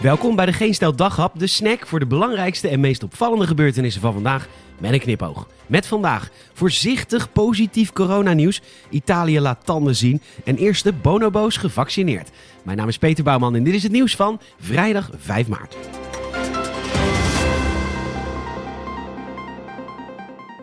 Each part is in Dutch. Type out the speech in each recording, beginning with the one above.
Welkom bij de Geen Stel Daghap, de snack voor de belangrijkste en meest opvallende gebeurtenissen van vandaag met een knipoog. Met vandaag voorzichtig positief coronanieuws, Italië laat tanden zien en eerste bonobo's gevaccineerd. Mijn naam is Peter Bouwman en dit is het nieuws van vrijdag 5 maart.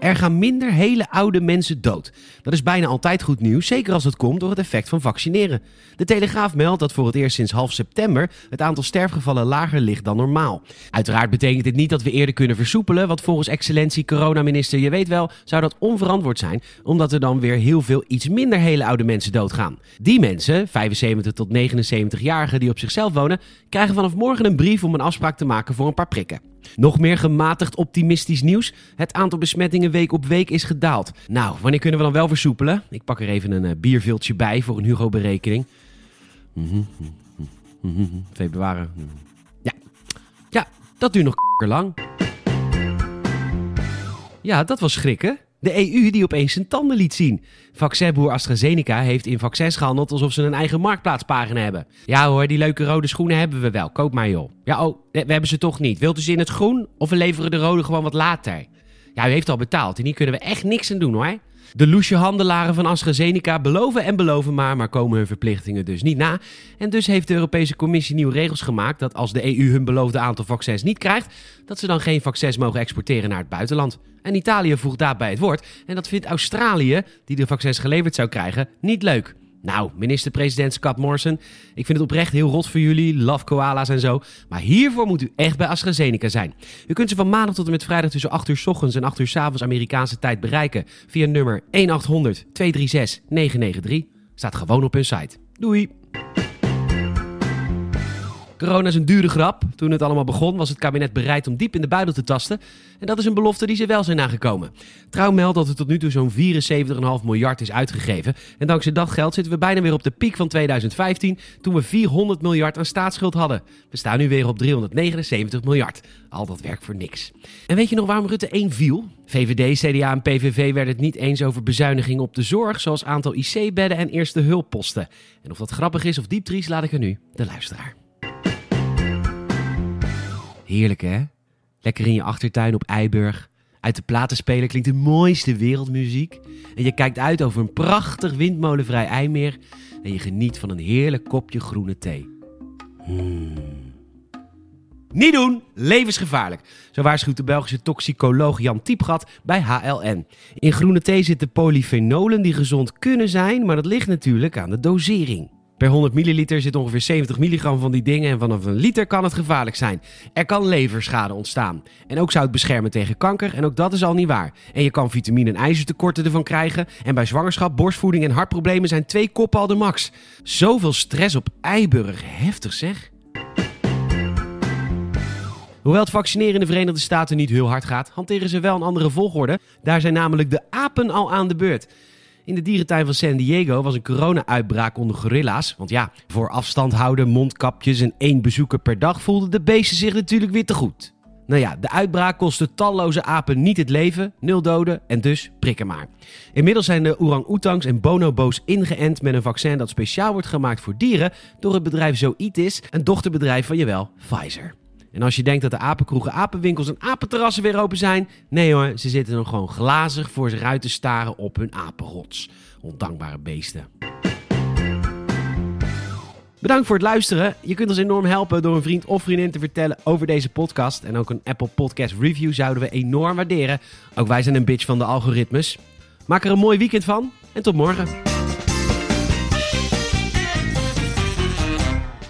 Er gaan minder hele oude mensen dood. Dat is bijna altijd goed nieuws, zeker als het komt door het effect van vaccineren. De Telegraaf meldt dat voor het eerst sinds half september het aantal sterfgevallen lager ligt dan normaal. Uiteraard betekent dit niet dat we eerder kunnen versoepelen, want volgens excellentie coronaminister, je weet wel, zou dat onverantwoord zijn, omdat er dan weer heel veel iets minder hele oude mensen doodgaan. Die mensen, 75 tot 79-jarigen die op zichzelf wonen, krijgen vanaf morgen een brief om een afspraak te maken voor een paar prikken. Nog meer gematigd optimistisch nieuws. Het aantal besmettingen week op week is gedaald. Nou, wanneer kunnen we dan wel versoepelen? Ik pak er even een uh, bierviltje bij voor een Hugo-berekening. Februari. Ja. ja, dat duurt nog lang. Ja, dat was schrikken. De EU die opeens zijn tanden liet zien. Vaccinboer AstraZeneca heeft in vaccins gehandeld alsof ze een eigen marktplaatspagina hebben. Ja hoor, die leuke rode schoenen hebben we wel. Koop maar joh. Ja, oh, we hebben ze toch niet. Wilt u ze in het groen of we leveren de rode gewoon wat later? Ja, u heeft al betaald en hier kunnen we echt niks aan doen hoor. De loesje handelaren van AstraZeneca beloven en beloven maar, maar komen hun verplichtingen dus niet na. En dus heeft de Europese Commissie nieuwe regels gemaakt dat als de EU hun beloofde aantal vaccins niet krijgt, dat ze dan geen vaccins mogen exporteren naar het buitenland. En Italië voegt daarbij het woord. En dat vindt Australië, die de vaccins geleverd zou krijgen, niet leuk. Nou, minister-president Scott Morrison, ik vind het oprecht heel rot voor jullie, love koala's en zo. Maar hiervoor moet u echt bij AstraZeneca zijn. U kunt ze van maandag tot en met vrijdag tussen 8 uur s ochtends en 8 uur s avonds Amerikaanse tijd bereiken via nummer 1800 236 993. Staat gewoon op hun site. Doei! Corona is een dure grap. Toen het allemaal begon was het kabinet bereid om diep in de buidel te tasten. En dat is een belofte die ze wel zijn nagekomen. Trouw meldt dat er tot nu toe zo'n 74,5 miljard is uitgegeven. En dankzij dat geld zitten we bijna weer op de piek van 2015, toen we 400 miljard aan staatsschuld hadden. We staan nu weer op 379 miljard. Al dat werk voor niks. En weet je nog waarom Rutte 1 viel? VVD, CDA en PVV werden het niet eens over bezuinigingen op de zorg, zoals aantal IC-bedden en eerste hulpposten. En of dat grappig is of dieptries, laat ik er nu de luisteraar. Heerlijk hè? Lekker in je achtertuin op Eiburg. Uit de platenspeler klinkt de mooiste wereldmuziek. En je kijkt uit over een prachtig windmolenvrij IJmeer. En je geniet van een heerlijk kopje groene thee. Hmm. Niet doen, levensgevaarlijk. Zo waarschuwt de Belgische toxicoloog Jan Tiepgat bij HLN. In groene thee zitten polyfenolen die gezond kunnen zijn, maar dat ligt natuurlijk aan de dosering. Per 100 milliliter zit ongeveer 70 milligram van die dingen en vanaf een liter kan het gevaarlijk zijn. Er kan leverschade ontstaan. En ook zou het beschermen tegen kanker en ook dat is al niet waar. En je kan vitamine- en ijzertekorten ervan krijgen. En bij zwangerschap, borstvoeding en hartproblemen zijn twee koppen al de max. Zoveel stress op Eiburg, heftig zeg. Hoewel het vaccineren in de Verenigde Staten niet heel hard gaat, hanteren ze wel een andere volgorde. Daar zijn namelijk de apen al aan de beurt. In de dierentuin van San Diego was een corona-uitbraak onder gorilla's. Want ja, voor afstand houden, mondkapjes en één bezoeker per dag voelden de beesten zich natuurlijk weer te goed. Nou ja, de uitbraak kostte talloze apen niet het leven, nul doden en dus prikken maar. Inmiddels zijn de orang-oetangs en bonobo's ingeënt met een vaccin dat speciaal wordt gemaakt voor dieren door het bedrijf Zoetis, een dochterbedrijf van jawel, Pfizer. En als je denkt dat de apenkroegen, apenwinkels en apenterrassen weer open zijn, nee hoor, ze zitten dan gewoon glazig voor zich uit te staren op hun apenrots. Ondankbare beesten. Bedankt voor het luisteren. Je kunt ons enorm helpen door een vriend of vriendin te vertellen over deze podcast. En ook een Apple Podcast review zouden we enorm waarderen. Ook wij zijn een bitch van de algoritmes. Maak er een mooi weekend van en tot morgen.